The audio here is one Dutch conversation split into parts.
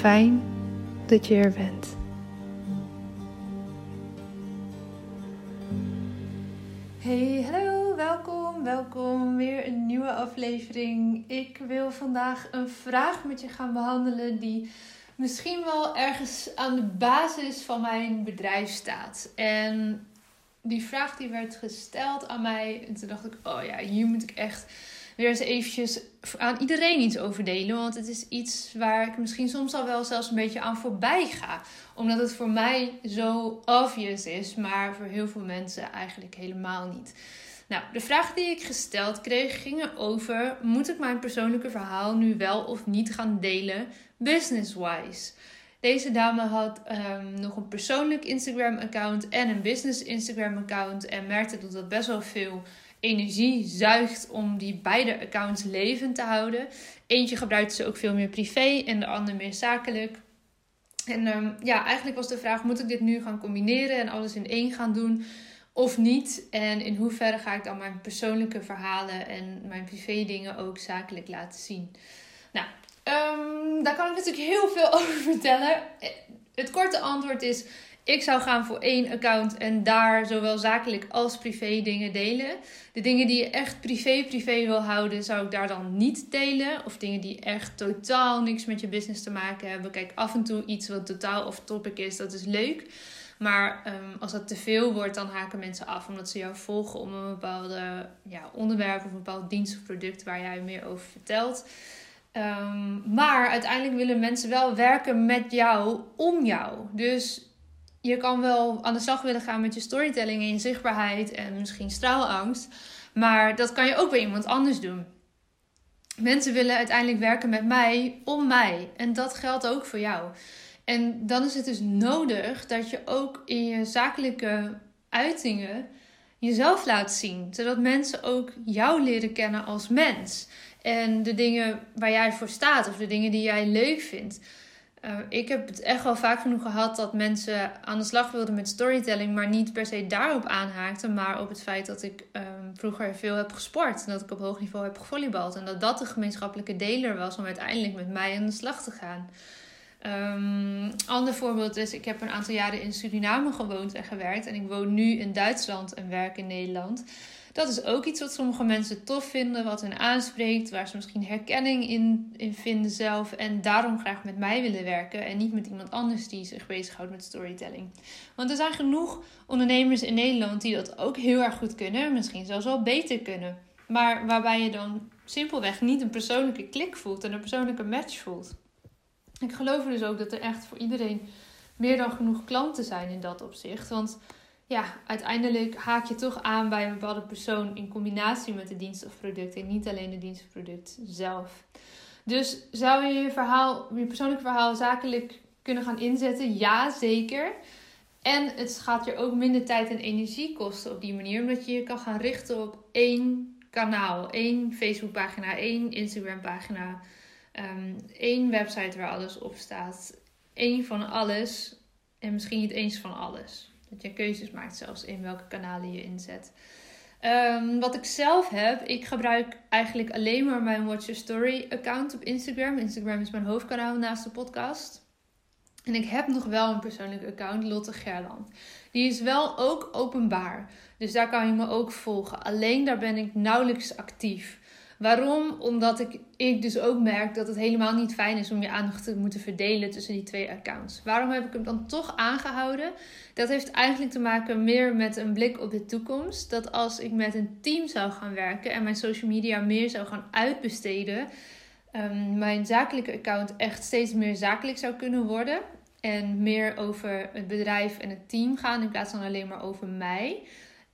Fijn dat je er bent. Hey, hallo, welkom, welkom. Weer een nieuwe aflevering. Ik wil vandaag een vraag met je gaan behandelen die misschien wel ergens aan de basis van mijn bedrijf staat. En die vraag die werd gesteld aan mij. En toen dacht ik, oh ja, hier moet ik echt weer eens eventjes aan iedereen iets over delen. Want het is iets waar ik misschien soms al wel zelfs een beetje aan voorbij ga. Omdat het voor mij zo obvious is, maar voor heel veel mensen eigenlijk helemaal niet. Nou, de vraag die ik gesteld kreeg gingen over: moet ik mijn persoonlijke verhaal nu wel of niet gaan delen, business-wise? Deze dame had um, nog een persoonlijk Instagram-account en een business Instagram-account en merkte dat dat best wel veel energie zuigt om die beide accounts levend te houden. Eentje gebruikte ze ook veel meer privé en de andere meer zakelijk. En um, ja, eigenlijk was de vraag: moet ik dit nu gaan combineren en alles in één gaan doen? of niet? En in hoeverre ga ik dan mijn persoonlijke verhalen en mijn privé dingen ook zakelijk laten zien? Nou, um, daar kan ik natuurlijk heel veel over vertellen. Het korte antwoord is: ik zou gaan voor één account en daar zowel zakelijk als privé dingen delen. De dingen die je echt privé-privé wil houden, zou ik daar dan niet delen. Of dingen die echt totaal niks met je business te maken hebben. Kijk, af en toe iets wat totaal off-topic is, dat is leuk. Maar um, als dat te veel wordt, dan haken mensen af omdat ze jou volgen om een bepaalde ja, onderwerp of een bepaald dienst of product waar jij meer over vertelt. Um, maar uiteindelijk willen mensen wel werken met jou om jou. Dus je kan wel aan de slag willen gaan met je storytelling en je zichtbaarheid en misschien straalangst. Maar dat kan je ook bij iemand anders doen. Mensen willen uiteindelijk werken met mij om mij. En dat geldt ook voor jou. En dan is het dus nodig dat je ook in je zakelijke uitingen jezelf laat zien. Zodat mensen ook jou leren kennen als mens. En de dingen waar jij voor staat of de dingen die jij leuk vindt. Uh, ik heb het echt wel vaak genoeg gehad dat mensen aan de slag wilden met storytelling, maar niet per se daarop aanhaakten, maar op het feit dat ik um, vroeger veel heb gesport en dat ik op hoog niveau heb gevolleybald. En dat dat de gemeenschappelijke deler was om uiteindelijk met mij aan de slag te gaan. Um, ander voorbeeld is, ik heb een aantal jaren in Suriname gewoond en gewerkt. En ik woon nu in Duitsland en werk in Nederland. Dat is ook iets wat sommige mensen tof vinden, wat hen aanspreekt, waar ze misschien herkenning in, in vinden zelf. En daarom graag met mij willen werken en niet met iemand anders die zich bezighoudt met storytelling. Want er zijn genoeg ondernemers in Nederland die dat ook heel erg goed kunnen, misschien zelfs wel beter kunnen. Maar waarbij je dan simpelweg niet een persoonlijke klik voelt en een persoonlijke match voelt. Ik geloof dus ook dat er echt voor iedereen meer dan genoeg klanten zijn in dat opzicht. Want ja, uiteindelijk haak je toch aan bij een bepaalde persoon in combinatie met de dienst of product en niet alleen de dienst of product zelf. Dus zou je je verhaal, je persoonlijke verhaal zakelijk kunnen gaan inzetten? Ja, zeker. En het gaat je ook minder tijd en energie kosten op die manier, omdat je je kan gaan richten op één kanaal, één Facebookpagina, één Instagram-pagina, um, één website waar alles op staat, één van alles en misschien niet eens van alles. Dat je keuzes maakt zelfs in welke kanalen je inzet. Um, wat ik zelf heb, ik gebruik eigenlijk alleen maar mijn Watch Your Story account op Instagram. Instagram is mijn hoofdkanaal naast de podcast. En ik heb nog wel een persoonlijk account, Lotte Gerland. Die is wel ook openbaar. Dus daar kan je me ook volgen. Alleen daar ben ik nauwelijks actief. Waarom? Omdat ik, ik dus ook merk dat het helemaal niet fijn is om je aandacht te moeten verdelen tussen die twee accounts. Waarom heb ik hem dan toch aangehouden? Dat heeft eigenlijk te maken meer met een blik op de toekomst. Dat als ik met een team zou gaan werken en mijn social media meer zou gaan uitbesteden, um, mijn zakelijke account echt steeds meer zakelijk zou kunnen worden. En meer over het bedrijf en het team gaan in plaats van alleen maar over mij.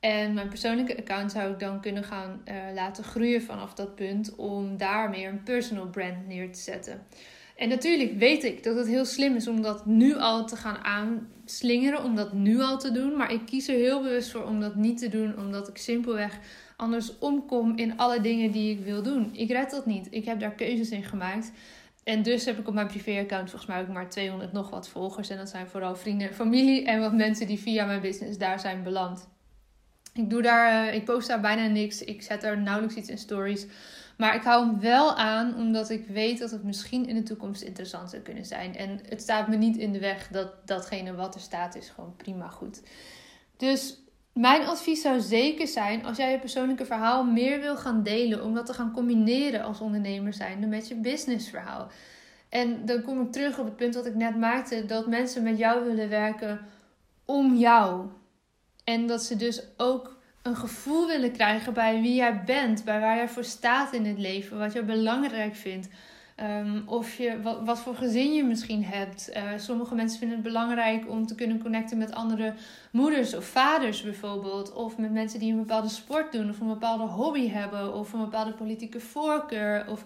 En mijn persoonlijke account zou ik dan kunnen gaan uh, laten groeien vanaf dat punt om daar meer een personal brand neer te zetten. En natuurlijk weet ik dat het heel slim is om dat nu al te gaan aanslingeren, om dat nu al te doen. Maar ik kies er heel bewust voor om dat niet te doen, omdat ik simpelweg anders omkom in alle dingen die ik wil doen. Ik red dat niet. Ik heb daar keuzes in gemaakt. En dus heb ik op mijn privéaccount volgens mij ook maar 200 nog wat volgers. En dat zijn vooral vrienden en familie en wat mensen die via mijn business daar zijn beland. Ik, doe daar, eh, ik post daar bijna niks. Ik zet er nauwelijks iets in stories. Maar ik hou hem wel aan omdat ik weet dat het misschien in de toekomst interessant zou kunnen zijn. En het staat me niet in de weg dat datgene wat er staat is gewoon prima goed. Dus mijn advies zou zeker zijn als jij je persoonlijke verhaal meer wil gaan delen. Om dat te gaan combineren als ondernemer zijnde met je businessverhaal. En dan kom ik terug op het punt dat ik net maakte. Dat mensen met jou willen werken om jou. En dat ze dus ook een gevoel willen krijgen bij wie jij bent, bij waar jij voor staat in het leven, wat je belangrijk vindt. Um, of je, wat, wat, voor gezin je misschien hebt. Uh, sommige mensen vinden het belangrijk om te kunnen connecten met andere moeders of vaders bijvoorbeeld. Of met mensen die een bepaalde sport doen, of een bepaalde hobby hebben, of een bepaalde politieke voorkeur. Of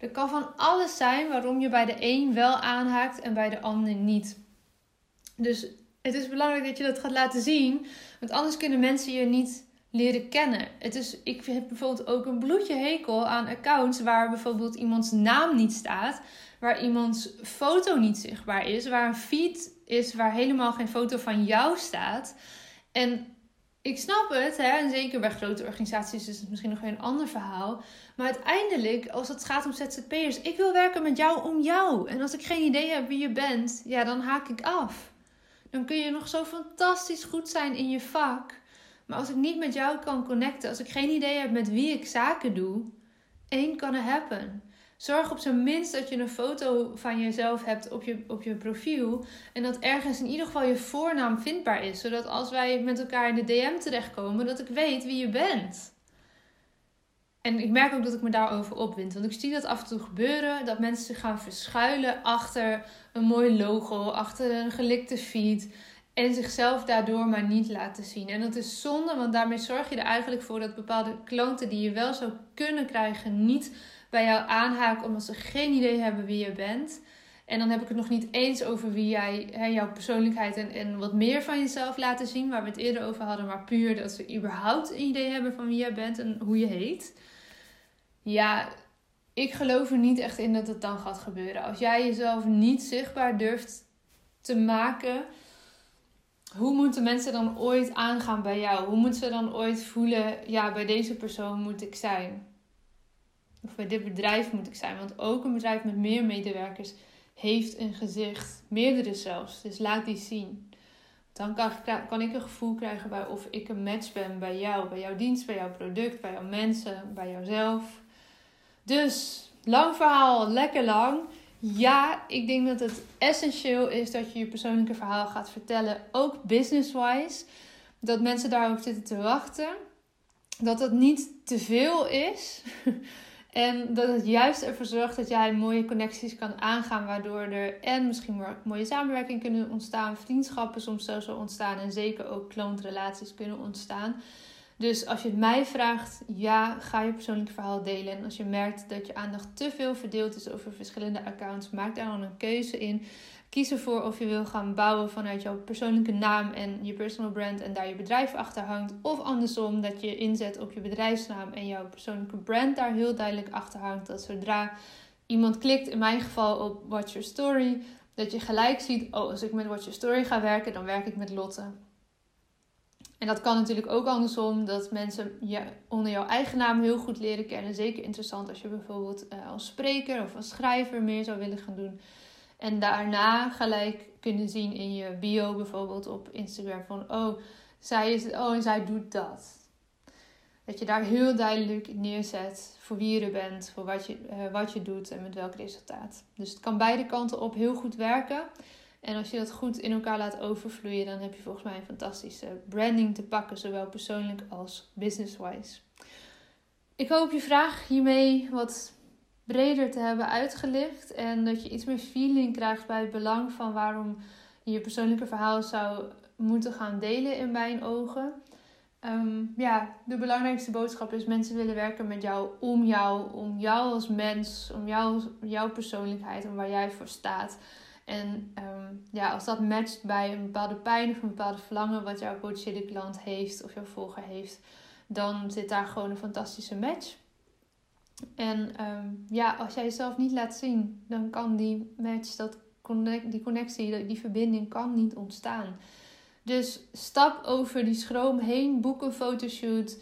er kan van alles zijn waarom je bij de een wel aanhaakt en bij de ander niet. Dus het is belangrijk dat je dat gaat laten zien. Want anders kunnen mensen je niet leren kennen. Het is, ik heb bijvoorbeeld ook een bloedje hekel aan accounts waar bijvoorbeeld iemands naam niet staat. Waar iemands foto niet zichtbaar is. Waar een feed is waar helemaal geen foto van jou staat. En ik snap het, hè? en zeker bij grote organisaties is het misschien nog een ander verhaal. Maar uiteindelijk, als het gaat om ZZP'ers, ik wil werken met jou om jou. En als ik geen idee heb wie je bent, ja, dan haak ik af dan kun je nog zo fantastisch goed zijn in je vak. Maar als ik niet met jou kan connecten, als ik geen idee heb met wie ik zaken doe, één kan er happen. Zorg op zijn minst dat je een foto van jezelf hebt op je, op je profiel. En dat ergens in ieder geval je voornaam vindbaar is. Zodat als wij met elkaar in de DM terechtkomen, dat ik weet wie je bent. En ik merk ook dat ik me daarover opwind. Want ik zie dat af en toe gebeuren. Dat mensen zich gaan verschuilen achter een mooi logo. Achter een gelikte feed. En zichzelf daardoor maar niet laten zien. En dat is zonde. Want daarmee zorg je er eigenlijk voor dat bepaalde klanten die je wel zou kunnen krijgen. Niet bij jou aanhaken. Omdat ze geen idee hebben wie je bent. En dan heb ik het nog niet eens over wie jij, hè, jouw persoonlijkheid en, en wat meer van jezelf laten zien. Waar we het eerder over hadden. Maar puur dat ze überhaupt een idee hebben van wie jij bent en hoe je heet. Ja, ik geloof er niet echt in dat het dan gaat gebeuren. Als jij jezelf niet zichtbaar durft te maken, hoe moeten mensen dan ooit aangaan bij jou? Hoe moeten ze dan ooit voelen, ja, bij deze persoon moet ik zijn? Of bij dit bedrijf moet ik zijn? Want ook een bedrijf met meer medewerkers heeft een gezicht, meerdere zelfs. Dus laat die zien. Dan kan, ik een gevoel krijgen bij of ik een match ben bij jou, bij jouw dienst, bij jouw product, bij jouw mensen, bij jouzelf. Dus, lang verhaal, lekker lang. Ja, ik denk dat het essentieel is dat je je persoonlijke verhaal gaat vertellen, ook business-wise. Dat mensen daarop zitten te wachten. Dat het niet te veel is. En dat het juist ervoor zorgt dat jij mooie connecties kan aangaan, waardoor er en misschien mooie samenwerking kunnen ontstaan, vriendschappen soms zo ontstaan en zeker ook klantrelaties kunnen ontstaan. Dus als je het mij vraagt, ja, ga je persoonlijk verhaal delen. En als je merkt dat je aandacht te veel verdeeld is over verschillende accounts, maak daar dan een keuze in. Kies ervoor of je wil gaan bouwen vanuit jouw persoonlijke naam en je personal brand en daar je bedrijf achter hangt. Of andersom, dat je inzet op je bedrijfsnaam en jouw persoonlijke brand daar heel duidelijk achter hangt. Dat zodra iemand klikt, in mijn geval op Watch Your Story, dat je gelijk ziet, oh, als ik met Watch Your Story ga werken, dan werk ik met Lotte. En dat kan natuurlijk ook andersom, dat mensen je onder jouw eigen naam heel goed leren kennen. Zeker interessant als je bijvoorbeeld uh, als spreker of als schrijver meer zou willen gaan doen. En daarna gelijk kunnen zien in je bio bijvoorbeeld op Instagram van oh, zij is oh en zij doet dat. Dat je daar heel duidelijk neerzet voor wie je bent, voor wat je, uh, wat je doet en met welk resultaat. Dus het kan beide kanten op heel goed werken. En als je dat goed in elkaar laat overvloeien, dan heb je volgens mij een fantastische branding te pakken, zowel persoonlijk als business-wise. Ik hoop je vraag hiermee wat breder te hebben uitgelicht en dat je iets meer feeling krijgt bij het belang van waarom je je persoonlijke verhaal zou moeten gaan delen in mijn ogen. Ehm, ja, de belangrijkste boodschap is: mensen willen werken met jou om jou, om jou als mens, om jou, jouw persoonlijkheid en waar jij voor staat. En ehm, ja, als dat matcht bij een bepaalde pijn of een bepaalde verlangen wat jouw potentiële klant heeft of jouw volger heeft, dan zit daar gewoon een fantastische match. En ehm, ja, als jij jezelf niet laat zien, dan kan die match, dat connect, die connectie, die verbinding kan niet ontstaan. Dus stap over die schroom heen, boek een fotoshoot,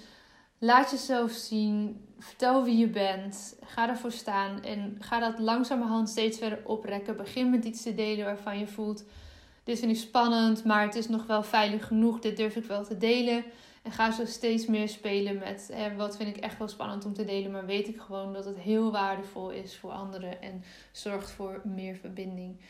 laat jezelf zien, vertel wie je bent, ga ervoor staan en ga dat langzamerhand steeds verder oprekken. Begin met iets te delen waarvan je voelt, dit vind ik spannend, maar het is nog wel veilig genoeg, dit durf ik wel te delen. En ga zo steeds meer spelen met wat vind ik echt wel spannend om te delen, maar weet ik gewoon dat het heel waardevol is voor anderen en zorgt voor meer verbinding.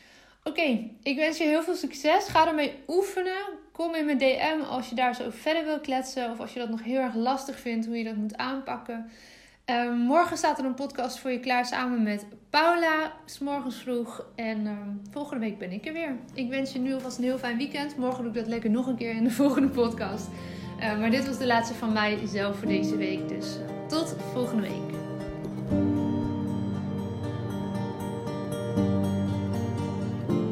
Oké, ik wens je heel veel succes. Ga ermee oefenen. Kom in mijn DM als je daar zo verder wil kletsen of als je dat nog heel erg lastig vindt hoe je dat moet aanpakken. Ehm, morgen staat er een podcast voor je klaar samen met Paula, s morgens vroeg. En ehm, volgende week ben ik er weer. Ik wens je nu alvast een heel fijn weekend. Morgen doe ik dat lekker nog een keer in de volgende podcast. Uh, maar dit was de laatste van mij zelf voor deze week. Dus uh, tot volgende week.